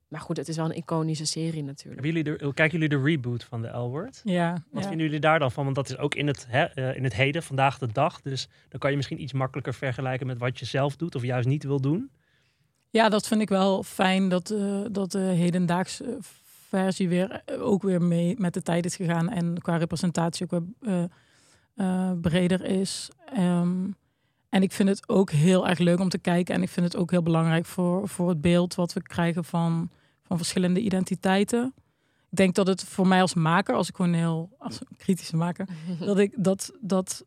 Maar goed, het is wel een iconische serie natuurlijk. Hebben jullie de, kijken jullie de reboot van de L-Word? Ja, Wat ja. vinden jullie daar dan van? Want dat is ook in het, hè, eh, in het heden, vandaag de dag. Dus dan kan je misschien iets makkelijker vergelijken met wat je zelf doet of juist niet wil doen. Ja, dat vind ik wel fijn dat, eh, dat de hedendaagse versie weer eh, ook weer mee met de tijd is gegaan en qua representatie ook weer eh, eh, breder is. Ehm, en ik vind het ook heel erg leuk om te kijken en ik vind het ook heel belangrijk voor, voor het beeld wat we krijgen van, van verschillende identiteiten. Ik denk dat het voor mij als maker, als ik gewoon heel als kritische maker, dat ik dat dat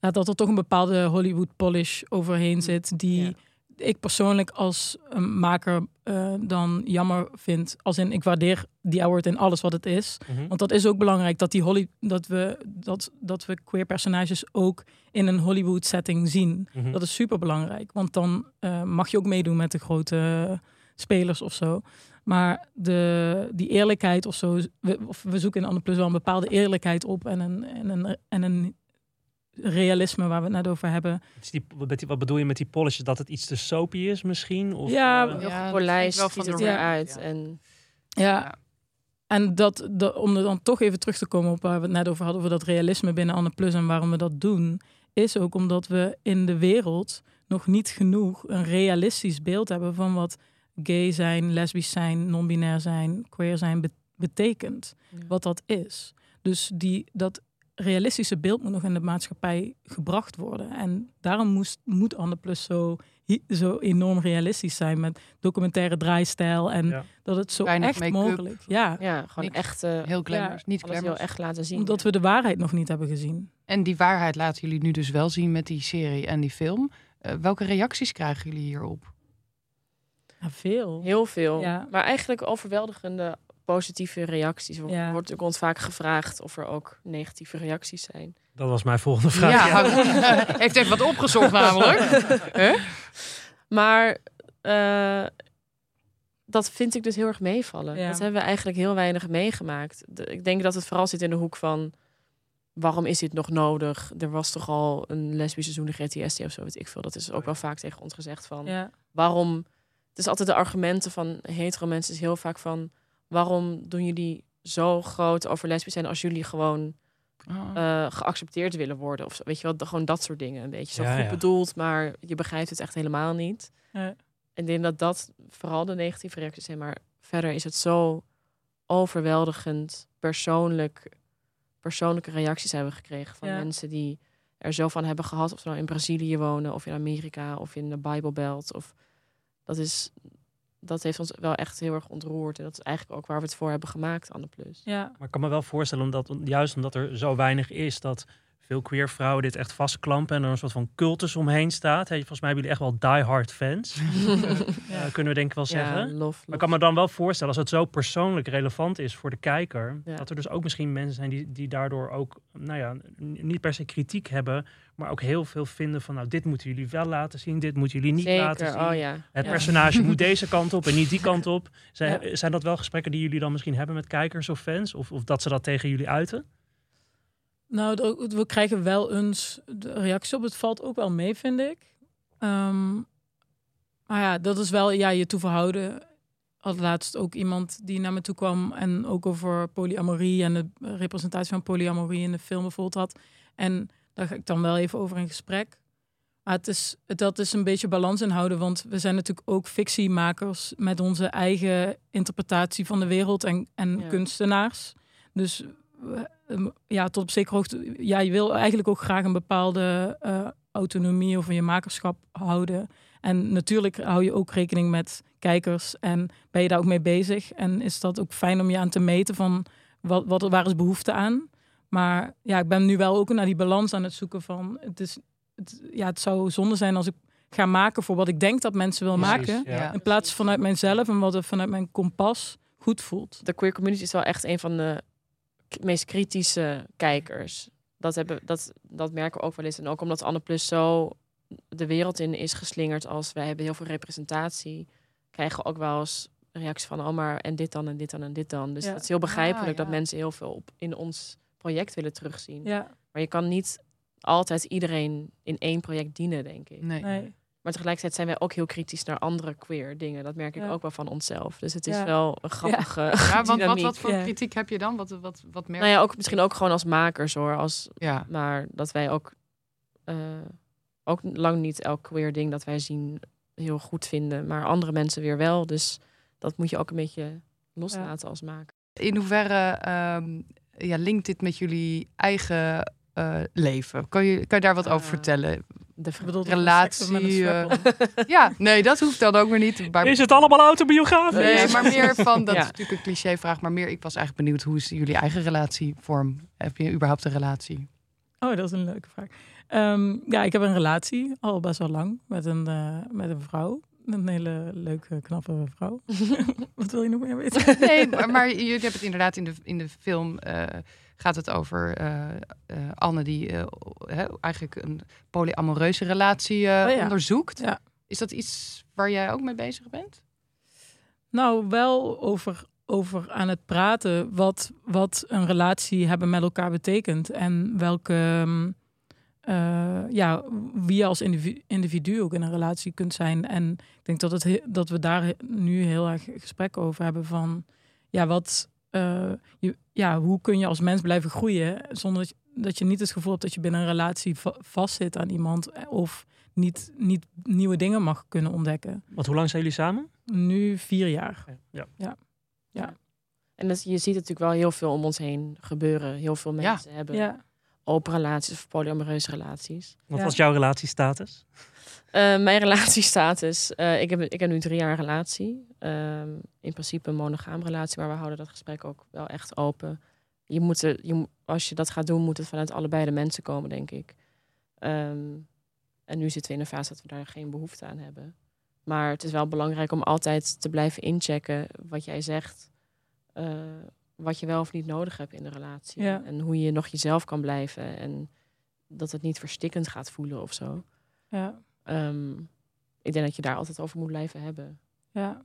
ja, dat er toch een bepaalde Hollywood polish overheen zit die Ja. Ik persoonlijk als een maker uh, dan jammer vind. Als in, ik waardeer die award in alles wat het is. Mhm. Want dat is ook belangrijk dat, die Holly, dat, we, dat, dat we queer personages ook in een Hollywood setting zien. Mhm. Dat is super belangrijk. Want dan uh, mag je ook meedoen met de grote spelers of zo. Maar de, die eerlijkheid of zo, we, of we zoeken in Anne Plus wel een bepaalde eerlijkheid op en een, en een, en een realisme waar we het net over hebben. Is die, wat, wat bedoel je met die polishes? Dat het iets te soapy is misschien? Of, Ja, eh, Ja, Polijst wel ziet van het de eruit. ja. En Ja. En dat, dat, om er dan toch even terug te komen op waar we het net over hadden, over dat realisme binnen Anne Plus en waarom we dat doen, is ook omdat we in de wereld nog niet genoeg een realistisch beeld hebben van wat gay zijn, lesbisch zijn, non-binair zijn, queer zijn be- betekent. Ja. Wat dat is. Dus die, dat realistische beeld moet nog in de maatschappij gebracht worden. En daarom moest, moet Anne Plus zo, zo enorm realistisch zijn met documentaire draaistijl en Ja. dat het zo Weinig echt mogelijk. Ja, ja, gewoon echt eh Heel glamorous, niet alles heel glamorous. echt laten zien. omdat we de waarheid nog niet hebben gezien. En die waarheid laten jullie nu dus wel zien met die serie en die film. Eh, welke reacties krijgen jullie hierop? Ja, veel. Heel veel. Ja. Maar eigenlijk overweldigende positieve reacties. Ja. wordt ook ons vaak gevraagd of er ook negatieve reacties zijn. Dat was mijn volgende vraag. Ja, Ja. Heeft even wat opgezocht namelijk. Huh? Maar eh, dat vind ik dus heel erg meevallen. Ja. Dat hebben we eigenlijk heel weinig meegemaakt. De- ik denk dat het vooral zit in de hoek van... waarom is dit nog nodig? Er was toch al een lesbische seizoen de GTSD of zo, weet ik veel. Dat is ook wel vaak tegen ons gezegd van... Ja. waarom... Het is altijd de argumenten van hetero mensen is heel vaak van... waarom doen jullie zo groot over lesbisch zijn als jullie gewoon Oh. eh, geaccepteerd willen worden? Of zo, weet je wel, gewoon dat soort dingen. Een beetje zo Ja, goed ja. bedoeld, maar je begrijpt het echt helemaal niet. Ja. Ik denk dat dat vooral de negatieve reacties zijn. Maar verder is het zo overweldigend persoonlijk, persoonlijke reacties hebben we gekregen van Ja. mensen die er zo van hebben gehad. Of ze nou in Brazilië wonen, of in Amerika, of in de Bible Belt. Of dat is, dat heeft ons wel echt heel erg ontroerd. En dat is eigenlijk ook waar we het voor hebben gemaakt, Anne Plus. Ja. Maar ik kan me wel voorstellen, omdat, juist omdat er zo weinig is, dat veel queer vrouwen dit echt vastklampen en er een soort van cultus omheen staat. Hey, volgens mij hebben jullie echt wel diehard fans. Eh, kunnen we denk ik wel zeggen. Ja, lof, Maar ik kan me dan wel voorstellen, als het zo persoonlijk relevant is voor de kijker, Ja. dat er dus ook misschien mensen zijn die, die daardoor ook, nou ja, niet per se kritiek hebben, maar ook heel veel vinden van, nou, dit moeten jullie wel laten zien, dit moeten jullie niet laten zien. oh ja. Het Ja. personage moet deze kant op en niet die kant op. Zijn, Ja. zijn dat wel gesprekken die jullie dan misschien hebben met kijkers of fans? Of, of dat ze dat tegen jullie uiten? Nou, we krijgen wel eens de reactie op. Het valt ook wel mee, vind ik. Ehm, maar ja, dat is wel ja, je toeverhouden. Had laatst ook iemand die naar me toe kwam en ook over polyamorie en de representatie van polyamorie in de film bijvoorbeeld had. En daar ga ik dan wel even over in gesprek. Maar het is, dat is een beetje balans inhouden, want we zijn natuurlijk ook fictiemakers met onze eigen interpretatie van de wereld en, en Ja. kunstenaars. Dus we- ja, tot op zekere hoogte. Ja, je wil eigenlijk ook graag een bepaalde eh, autonomie over je makerschap houden. En natuurlijk hou je ook rekening met kijkers en ben je daar ook mee bezig. En is dat ook fijn om je aan te meten van wat, wat, waar is behoefte aan. Maar ja, ik ben nu wel ook naar die balans aan het zoeken van het is, het, ja, het zou zonde zijn als ik ga maken voor wat ik denk dat mensen wil Precies, maken. ja. In plaats vanuit mijzelf en wat er vanuit mijn kompas goed voelt. de queer community is wel echt een van de meest kritische kijkers. Dat, hebben, dat, dat merken we ook wel eens. En ook omdat Anne Plus zo de wereld in is geslingerd als wij hebben heel veel representatie, krijgen we ook wel eens reacties van, oh maar en dit dan en dit dan en dit dan. Dus Ja. het is heel begrijpelijk Ah, dat mensen heel veel op, in ons project willen terugzien. Ja, Maar je kan niet altijd iedereen in één project dienen, denk ik. Nee. nee. Maar tegelijkertijd zijn wij ook heel kritisch naar andere queer dingen. Dat merk ik Ja. ook wel van onszelf. Dus het is Ja. wel een grappige Ja, want wat, wat voor Ja. kritiek heb je dan? Wat, wat, wat merk Nou ja, ook misschien ook gewoon als makers hoor. Als, Ja. maar dat wij ook, eh, ook lang niet elk queer ding dat wij zien heel goed vinden. Maar andere mensen weer wel. Dus dat moet je ook een beetje loslaten als maker. In hoeverre ehm, ja, linkt dit met jullie eigen eh, leven? Kan je, kan je daar wat over Ah. vertellen? De Relatie, Met een eh. Ja, nee, dat hoeft dan ook weer niet. Maar, Is het allemaal autobiografisch? nee, maar meer van, dat Ja. is natuurlijk een clichévraag, maar meer, ik was eigenlijk benieuwd, hoe is jullie eigen relatievorm? Heb je überhaupt een relatie? Oh, dat is een leuke vraag. Ehm, ja, ik heb een relatie al best wel lang met een, eh, met een vrouw. Een hele leuke, knappe vrouw. Wat wil je nog meer weten? Nee, maar, maar je hebt het inderdaad in de, in de film eh, gaat het over eh, eh, Anne die eigenlijk een polyamoreuze relatie Oh ja. onderzoekt. Ja. Is dat iets waar jij ook mee bezig bent? Nou, wel over, over aan het praten wat, wat een relatie hebben met elkaar betekent. En welke, ehm, eh, ja, wie je als individu, individu ook in een relatie kunt zijn. En ik denk dat, het, he- dat we daar nu heel erg gesprek over hebben van, ja, wat, eh, je, ja, hoe kun je als mens blijven groeien zonder dat je, dat je niet het gevoel hebt dat je binnen een relatie va- vastzit aan iemand eh, of niet, niet nieuwe dingen mag kunnen ontdekken. Want hoe lang zijn jullie samen? Nu vier jaar. Ja. En dat, je ziet natuurlijk wel heel veel om ons heen gebeuren. Heel veel Ja. mensen hebben Ja. Open relaties of polyamoreuze relaties. Wat Ja. was jouw relatiestatus? Eh, mijn relatiestatus. eh, ik, heb, ik heb nu drie jaar een relatie. Ehm, in principe een monogaam relatie, maar we houden dat gesprek ook wel echt open. Je moet er, je, als je dat gaat doen, moet het vanuit allebei de mensen komen, denk ik. Ehm, en nu zitten we in een fase dat we daar geen behoefte aan hebben. Maar het is wel belangrijk om altijd te blijven inchecken wat jij zegt. Wat je wel of niet nodig hebt in de relatie. Ja. En hoe je nog jezelf kan blijven. En dat het niet verstikkend gaat voelen of zo. Ja. Ehm, ik denk dat je daar altijd over moet blijven hebben. Ja.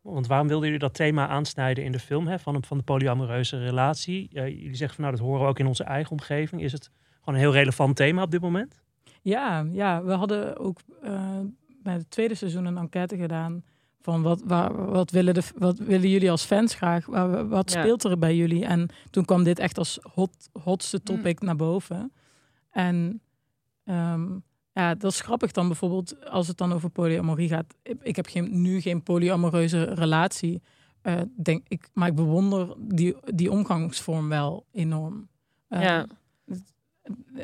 Want waarom wilden jullie dat thema aansnijden in de film hè, van, van de polyamoreuze relatie? Eh, jullie zeggen van nou, dat horen we ook in onze eigen omgeving. Is het gewoon een heel relevant thema op dit moment? Ja, ja, we hadden ook eh, bij het tweede seizoen een enquête gedaan. Van wat, waar, wat, willen de, wat willen jullie als fans graag? Waar- Wat speelt er bij jullie? En toen kwam dit echt als hot, hotste topic naar boven. En ehm, ja, dat is grappig dan bijvoorbeeld als het dan over polyamorie gaat. Ik, ik heb geen, nu geen polyamoreuze relatie. eh, denk ik, maar ik bewonder die, die omgangsvorm wel enorm. Eh, ja.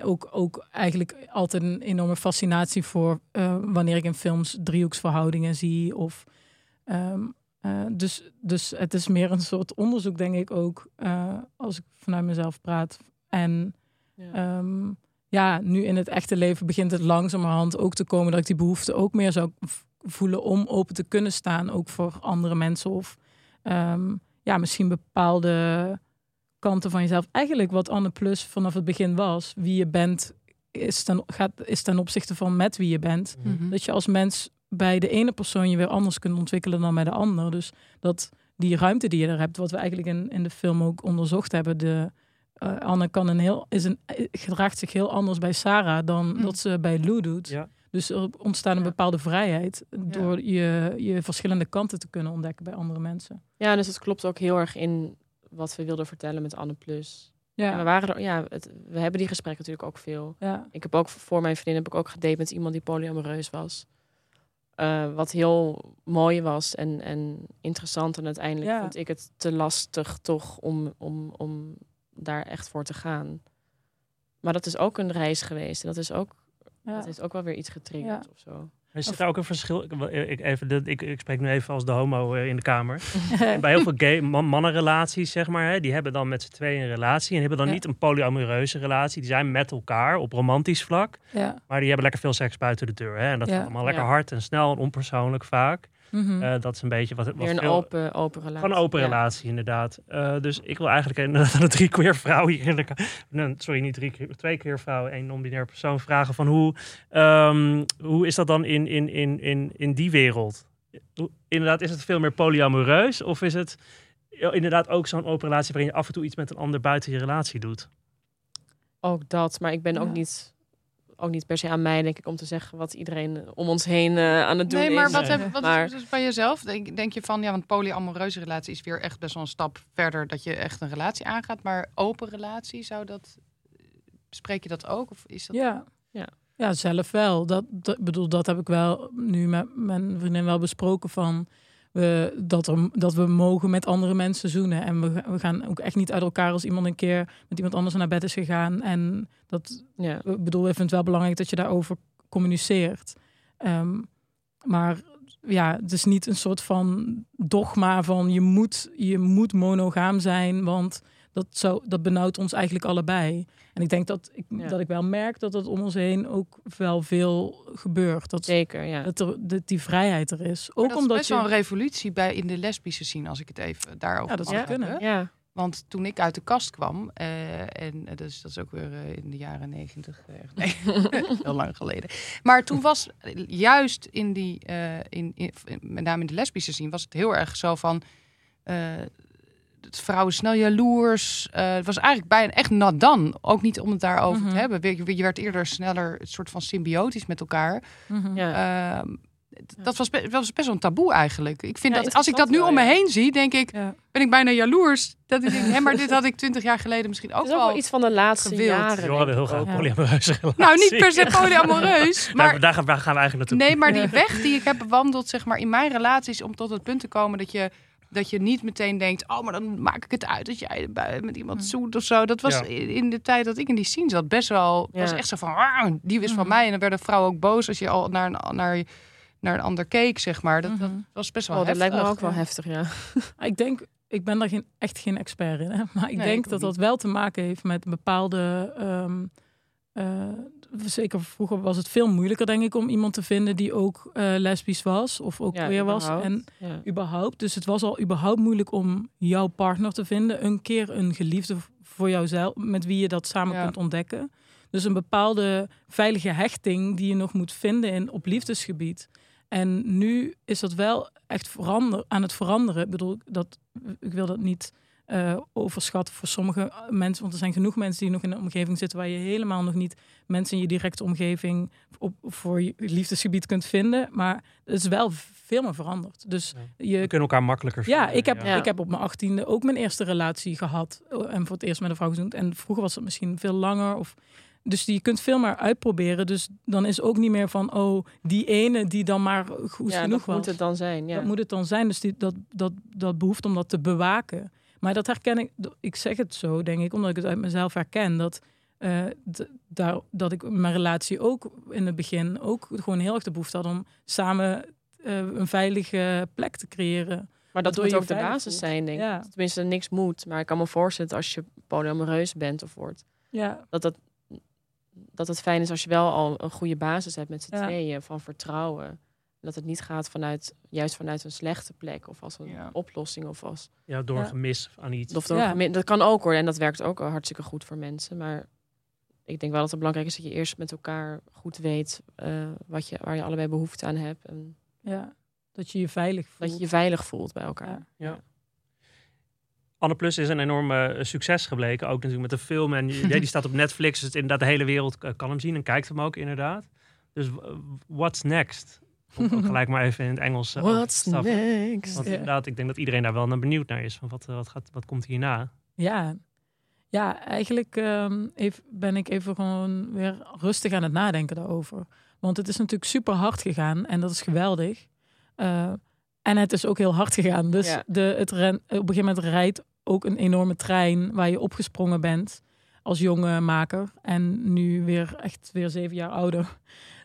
ook, ook eigenlijk altijd een enorme fascinatie voor eh, wanneer ik in films driehoeksverhoudingen zie. Of, ehm, eh, dus, dus het is meer een soort onderzoek, denk ik ook, eh, als ik vanuit mezelf praat. En ja. ehm, ja, nu in het echte leven begint het langzamerhand ook te komen dat ik die behoefte ook meer zou voelen om open te kunnen staan, ook voor andere mensen. Of ehm, ja, misschien bepaalde kanten van jezelf. Eigenlijk wat Anne Plus vanaf het begin was. Wie je bent is ten, gaat, is ten opzichte van met wie je bent. Mhm. Dat je als mens bij de ene persoon je weer anders kunt ontwikkelen dan bij de ander. Dus dat die ruimte die je er hebt, wat we eigenlijk in, in de film ook onderzocht hebben. De, eh, Anne kan een heel, is een, eh, gedraagt zich heel anders bij Sarah dan Mm. dat ze bij Lou doet. Ja. Dus er ontstaat een Ja. bepaalde vrijheid door je, je verschillende kanten te kunnen ontdekken bij andere mensen. ja, dus het klopt ook heel erg in wat we wilden vertellen met Anne Plus. En we, Ja, waren er, ja, het, we hebben die gesprekken natuurlijk ook veel. ja, Ik heb ook voor mijn vriendin heb ik ook gedate met iemand die polyamoreus was. Eh, wat heel mooi was en, en interessant. En uiteindelijk Ja. vond ik het te lastig toch om, om, om daar echt voor te gaan. Maar dat is ook een reis geweest. En dat is ook, ja. dat heeft ook wel weer iets getriggerd Ja. of zo. Er zit daar ook een verschil. Ik, ik, even, ik, ik spreek nu even als de homo eh, in de kamer. Bij heel veel gay man, mannenrelaties, zeg maar, hè, die hebben dan met z'n tweeën een relatie. En hebben dan Ja. niet een polyamoreuze relatie. Die zijn met elkaar op romantisch vlak. ja. Maar die hebben lekker veel seks buiten de deur. Hè? En dat gaat allemaal lekker hard en snel en onpersoonlijk vaak. Mhm. Eh, dat is een beetje wat, wat Weer een veel- open, open relatie. Een open Ja. relatie, inderdaad. Eh, dus ik wil eigenlijk inderdaad aan de drie queer vrouwen hier in de ka- nee, Sorry, niet drie keer, twee keer vrouwen, één non-binair persoon vragen van hoe, ehm, hoe is dat dan in, in, in, in, in die wereld? Inderdaad, is het veel meer polyamoreus? Of is het inderdaad ook zo'n open relatie waarin je af en toe iets met een ander buiten je relatie doet? Ook dat, maar ik ben ook, niet, ook niet per se aan mij, denk ik, om te zeggen wat iedereen om ons heen eh, aan het doen Nee, maar is. wat, Nee. heb, wat Maar- is dus bij jezelf? Denk, denk je van, ja, want polyamoreuze relatie is weer echt best wel een stap verder dat je echt een relatie aangaat. Maar open relatie, zou dat, spreek je dat ook? Of is dat... Ja. Ja. Ja, zelf wel. Dat, dat bedoel, dat heb ik wel nu met mijn vriendin wel besproken van we, dat, er, dat we mogen met andere mensen zoenen. En we, we gaan ook echt niet uit elkaar als iemand een keer met iemand anders naar bed is gegaan. En dat, Ja. ik bedoel, ik vind het wel belangrijk dat je daarover communiceert. Ehm, maar ja, het is niet een soort van dogma van je moet, je moet monogaam zijn, want dat, zou, dat benauwt ons eigenlijk allebei. En ik denk dat ik, Ja. dat ik wel merk dat het om ons heen ook wel veel gebeurt. Dat, Zeker, ja. dat, er, dat die vrijheid er is. Maar Ook dat is omdat best je... wel een revolutie bij in de lesbische scene, als ik het even daarover Ja, dat mag zou kunnen. Ja, Want toen ik uit de kast kwam, eh, en eh, dus, dat is ook weer eh, in de jaren negentig, nee, heel lang geleden. Maar toen was juist in die, eh, in, in, met name in de lesbische scene, was het heel erg zo van, eh, dat vrouwen snel jaloers. Eh, het was eigenlijk bijna echt nat dan. Ook niet om het daarover Mhm. te hebben. Je, je werd eerder sneller een soort van symbiotisch met elkaar. Mhm. ja. Ehm, dat was, be- was best wel een taboe eigenlijk. Ik vind Ja, dat als ik dat nu wel, om me ja. heen zie, denk ik, Ja. ben ik bijna jaloers. Dat ik denk, hé, maar dit had ik twintig jaar geleden misschien ook Het is ook wel. wel iets van de laatste gewild. jaren. Je wilde heel polyamoreuze relatie. Nou, niet per se polyamoreus, Maar maar daar, gaan, daar gaan we eigenlijk naartoe. nee, maar die weg die ik heb bewandeld, zeg maar, in mijn relaties, om tot het punt te komen dat je dat je niet meteen denkt, oh, maar dan maak ik het uit dat jij bij- met iemand Hm. zoet of zo. Dat was Ja. in de tijd dat ik in die scene zat best wel, Ja. was echt zo van, "Ah, die is van Mhm. mij. En dan werden vrouwen ook boos als je al naar een, naar, naar een ander keek, zeg maar. Dat, dat Mhm. was best wel Oh, dat heftig. lijkt me ook wel heftig, ja. Ik denk, ik ben daar geen, echt geen expert in. Hè? Maar ik Nee, denk ik dat dat wel te maken heeft met bepaalde. ehm, eh, zeker vroeger was het veel moeilijker, denk ik, om iemand te vinden die ook eh, lesbisch was of ook ja weer was. En ja. überhaupt. Dus het was al überhaupt moeilijk om jouw partner te vinden. Een keer een geliefde voor jouzelf, met wie je dat samen Ja. kunt ontdekken. Dus een bepaalde veilige hechting die je nog moet vinden in, op liefdesgebied. En nu is dat wel echt verander, aan het veranderen. Ik bedoel, dat, ik wil dat niet eh, overschatten voor sommige mensen. Want er zijn genoeg mensen die nog in een omgeving zitten... waar je helemaal nog niet mensen in je directe omgeving... Op, voor je liefdesgebied kunt vinden. Maar het is wel veel meer veranderd. Dus Ja. je We kunnen elkaar makkelijker ja, vinden, ik heb, Ja. ik heb op mijn achttiende ook mijn eerste relatie gehad. eh, En voor het eerst met een vrouw gezoend. En vroeger was het misschien veel langer. Of, dus je kunt veel meer uitproberen. Dus dan is ook niet meer van, oh, die ene die dan maar goed ja, genoeg dat was. moet het dan zijn. Ja. Dat moet het dan zijn. Dus die, dat, dat, dat behoeft om dat te bewaken. Maar dat herken ik, ik zeg het zo, denk ik, omdat ik het uit mezelf herken. Dat, eh, daar, dat ik mijn relatie ook in het begin ook gewoon heel erg de behoefte had om samen eh, een veilige plek te creëren. Maar dat moet ook de basis zijn, denk ik. Ja. Tenminste, niks moet. Maar ik kan me voorstellen als je polyamoreus bent of wordt, Ja, dat, dat, dat het fijn is als je wel al een goede basis hebt met z'n Ja. tweeën van vertrouwen. Dat het niet gaat vanuit, juist vanuit een slechte plek of als een Ja. oplossing of als. Ja, door een Ja. gemis aan iets. Of door Ja. Dat kan ook hoor. En dat werkt ook wel hartstikke goed voor mensen. Maar ik denk wel dat het belangrijk is dat je eerst met elkaar goed weet eh, wat je, waar je allebei behoefte aan hebt. En ja, dat je je veilig voelt. dat je je veilig voelt bij elkaar. Ja. Ja. Anne Plus is een enorme eh, succes gebleken. Ook natuurlijk met de film. En die, die staat op Netflix. Dus inderdaad, de hele wereld eh, kan hem zien en kijkt hem ook inderdaad. Dus what's next? Om ook gelijk maar even in het Engels te What's next? Want inderdaad, ik denk dat iedereen daar wel naar benieuwd naar is. Van wat, eh, wat, gaat, wat komt hierna? Ja, ja eigenlijk ehm, even, ben ik even gewoon weer rustig aan het nadenken daarover. Want het is natuurlijk super hard gegaan en dat is geweldig. Eh, en het is ook heel hard gegaan. Dus Ja. de, het ren, op een gegeven moment rijdt ook een enorme trein waar je opgesprongen bent als jonge maker. En nu weer echt weer zeven jaar ouder.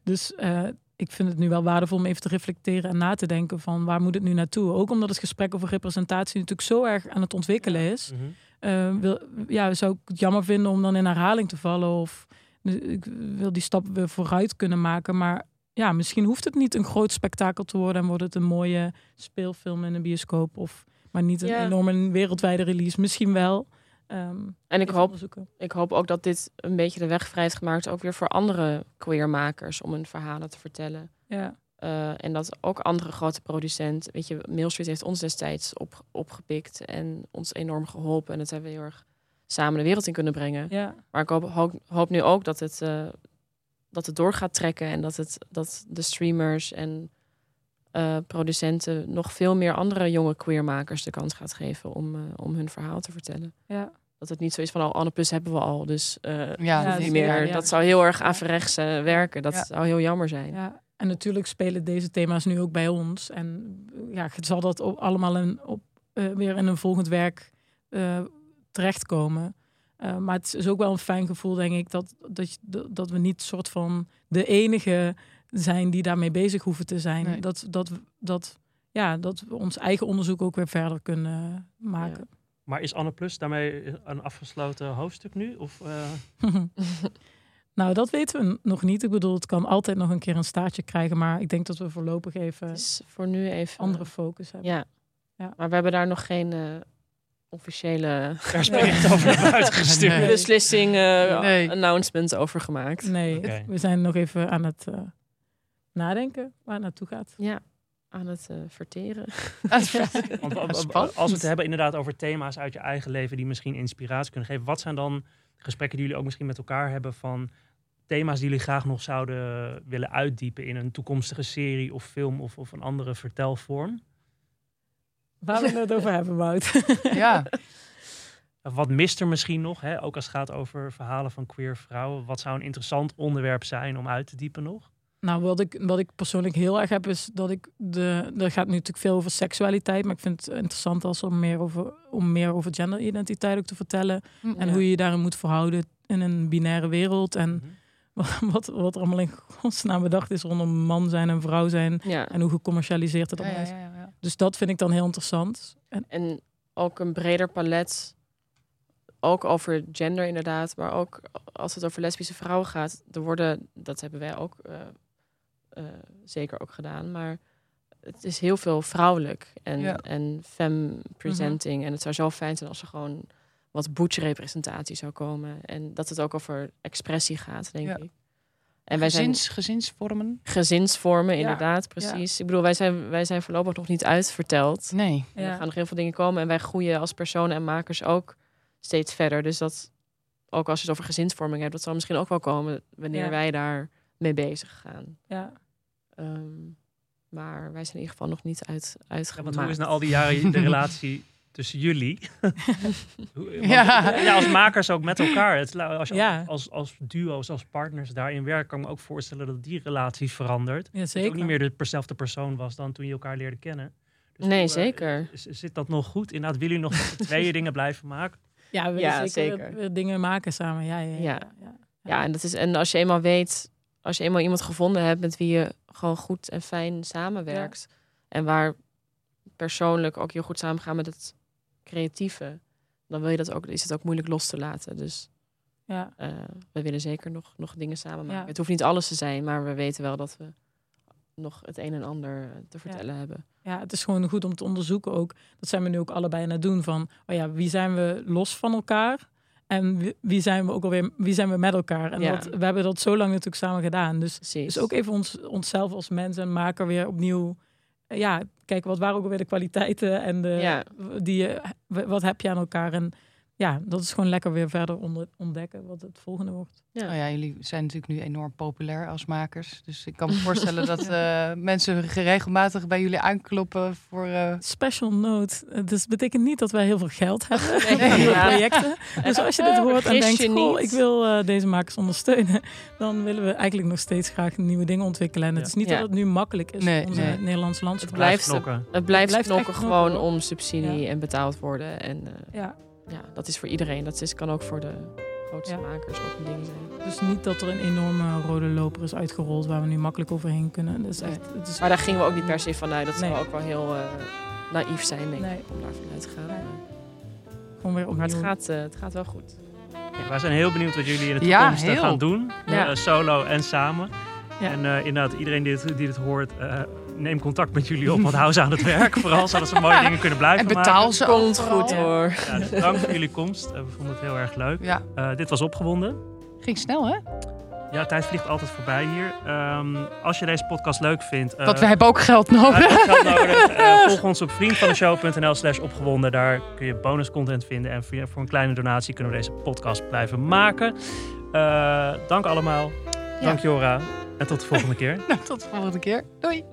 Dus eh, ik vind het nu wel waardevol om even te reflecteren en na te denken van waar moet het nu naartoe? Ook omdat het gesprek over representatie natuurlijk zo erg aan het ontwikkelen is. Mhm. Eh, wil, ja, zou ik het jammer vinden om dan in herhaling te vallen. Of dus ik wil die stap weer vooruit kunnen maken. Maar ja, misschien hoeft het niet een groot spektakel te worden. En wordt het een mooie speelfilm in een bioscoop. Of, maar niet een Ja. enorme wereldwijde release. Misschien wel. Ehm, En ik hoop, ik hoop ook dat dit een beetje de weg vrij heeft gemaakt, ook weer voor andere queermakers om hun verhalen te vertellen. Ja, Eh, en dat ook andere grote producenten, weet je, Mail Street heeft ons destijds op, opgepikt en ons enorm geholpen. En dat hebben we heel erg samen de wereld in kunnen brengen. ja, Maar ik hoop, hoop, hoop nu ook dat het, eh, dat het door gaat trekken en dat, het, dat de streamers en eh, producenten nog veel meer andere jonge queermakers de kans gaat geven om, om hun verhaal te vertellen. ja. Dat het niet zo is van, oh, Anne Plus hebben we al, dus eh, Ja, dat niet meer. Dat zou heel erg averechts eh, werken. Dat zou heel jammer zijn. ja. En natuurlijk spelen deze thema's nu ook bij ons. En ja, zal dat ook allemaal in, op, eh, weer in een volgend werk eh, terechtkomen. Eh, maar het is ook wel een fijn gevoel, denk ik, dat, dat, dat we niet soort van de enige zijn die daarmee bezig hoeven te zijn. Nee. Dat, dat, dat, ja, dat we ons eigen onderzoek ook weer verder kunnen maken. Maar is Anne Plus daarmee een afgesloten hoofdstuk nu? Of, eh, nou, dat weten we nog niet. Ik bedoel, het kan altijd nog een keer een staartje krijgen. Maar ik denk dat we voorlopig even voor nu even... andere focus hebben. Ja. Ja. Maar we hebben daar nog geen eh, officiële persbericht over naar buiten gestuurd? Nee. beslissing, eh, Nee. announcement over gemaakt. Nee, we zijn nog even aan het eh, nadenken waar het naartoe gaat. Ja, aan het eh, verteren. Want als we het hebben inderdaad over thema's uit je eigen leven die misschien inspiratie kunnen geven. Wat zijn dan gesprekken die jullie ook misschien met elkaar hebben van thema's die jullie graag nog zouden willen uitdiepen in een toekomstige serie of film of, of een andere vertelvorm? Waar we het over hebben, Wout. Ja, Of Wat mist er misschien nog, hè? ook als het gaat over verhalen van queer vrouwen? Wat zou een interessant onderwerp zijn om uit te diepen nog? Nou, wat ik, wat ik persoonlijk heel erg heb, is dat ik de. Er gaat nu natuurlijk veel over seksualiteit, maar ik vind het interessant als om meer over, om meer over genderidentiteit ook te vertellen. En hoe je je daarin moet verhouden in een binaire wereld. En Mhm. wat, wat er allemaal in godsnaam bedacht is rondom man zijn en vrouw zijn. Ja. En hoe gecommercialiseerd het allemaal ja, is. ja, ja. Dus dat vind ik dan heel interessant. En, En ook een breder palet. Ook over gender inderdaad. Maar ook als het over lesbische vrouwen gaat. Er worden, dat hebben wij ook eh, eh, zeker ook gedaan. Maar het is heel veel vrouwelijk. En, Ja. en femme presenting. En het zou zo fijn zijn als er gewoon wat butch representatie zou komen. En dat het ook over expressie gaat, denk Ja. ik. En wij zijn Gezins, gezinsvormen? gezinsvormen, Ja. inderdaad, precies. Ik bedoel, wij zijn, wij zijn voorlopig nog niet uitverteld. Nee. En. Er gaan nog heel veel dingen komen. En wij groeien als personen en makers ook steeds verder. Dus dat, ook als je het over gezinsvorming hebt, dat zal misschien ook wel komen wanneer Ja. wij daar mee bezig gaan. ja. Ehm, maar wij zijn in ieder geval nog niet uit, Ja, uitgemaakt. want hoe is na al die jaren de relatie tussen jullie? Hoe- want- Ja. ja, als makers ook met elkaar. Het, als je Ja. als, als duo's, als partners daarin werkt, kan ik me ook voorstellen dat die relatie verandert. ja Dat je zeker. ook niet meer dezelfde persoon was dan toen je elkaar leerde kennen. Dus Nee, hoe, eh, zeker. zit dat nog goed? Inderdaad, willen jullie nog tweeën dingen blijven maken? Ja, we willen Ja, zeker, dingen maken samen. Ja, ja, ja. Ja. ja. Ja, en, dat is, en als je eenmaal weet, als je eenmaal iemand gevonden hebt met wie je gewoon goed en fijn samenwerkt. En waar persoonlijk ook heel goed samengaan met het creatieve. Dan wil je dat ook, is het ook moeilijk los te laten. Dus ja. eh, we willen zeker nog, nog dingen samen maken. Ja. Het hoeft niet alles te zijn, maar we weten wel dat we nog het een en ander eh, te vertellen hebben. Ja, het is gewoon goed om te onderzoeken ook. Dat zijn we nu ook allebei aan het doen. Van, oh ja, wie zijn we los van elkaar? En wie- zijn we ook alweer, wie zijn we met elkaar? En Ja. dat, we hebben dat zo lang natuurlijk samen gedaan. Dus, Precies. dus ook even ons, onszelf als mens en maker weer opnieuw. eh, Ja, kijk, wat waren ook alweer de kwaliteiten en de, Ja. die wat heb je aan elkaar? En ja, dat is gewoon lekker weer verder onder, ontdekken wat het volgende wordt. Ja. Nou ja, jullie zijn natuurlijk nu enorm populair als makers. Dus ik kan me voorstellen dat eh, mensen regelmatig bij jullie aankloppen voor... eh, Special note. eh, Dus betekent niet dat wij heel veel geld hebben Nee, voor ja. projecten. Dus als je dit hoort en denkt, je goh, ik wil eh, deze makers ondersteunen, dan willen we eigenlijk nog steeds graag nieuwe dingen ontwikkelen. En het Ja. is niet Ja. dat het nu makkelijk is Nee, onze nee. Nederlandse landschap. Het blijft- knokken. Het blijft, blijft knokken gewoon om subsidie en betaald worden. En eh, Ja, ja, dat is voor iedereen. Dat is, kan ook voor de grootste Ja. makers nog een ding zijn. dus niet dat er een enorme rode loper is uitgerold waar we nu makkelijk overheen kunnen. Dat is echt, het is, Maar daar gingen we ook niet per se vanuit. Dat Nee. zou ook wel heel eh, naïef zijn, denk Nee. ik, om daar vanuit te gaan. Nee. Maar- gewoon weer Maar het gaat, eh, het gaat wel goed. Ja, wij zijn heel benieuwd wat jullie in de toekomst gaan doen. Ja. Eh, solo en samen. Ja. En eh, inderdaad, iedereen die dit, die dit hoort, eh, neem contact met jullie op. Want hou ze aan het werk. Vooral zodat ze mooie dingen kunnen blijven en betaal maken. ze ook Komt goed Ja. hoor. Ja, dus dank voor jullie komst. Eh, we vonden het heel erg leuk. Ja, Eh, dit was Opgewonden. ging snel hè? Ja, tijd vliegt altijd voorbij hier. Ehm, als je deze podcast leuk vindt... eh, Want we hebben ook geld nodig. geld nodig. Volg ons op vriendvandeshow.nl slash opgewonden. Daar kun je bonuscontent vinden. En voor voor een kleine donatie kunnen we deze podcast blijven maken. Eh, dank allemaal. Dank Jora. En tot de volgende keer. Nou, tot de volgende keer. Doei.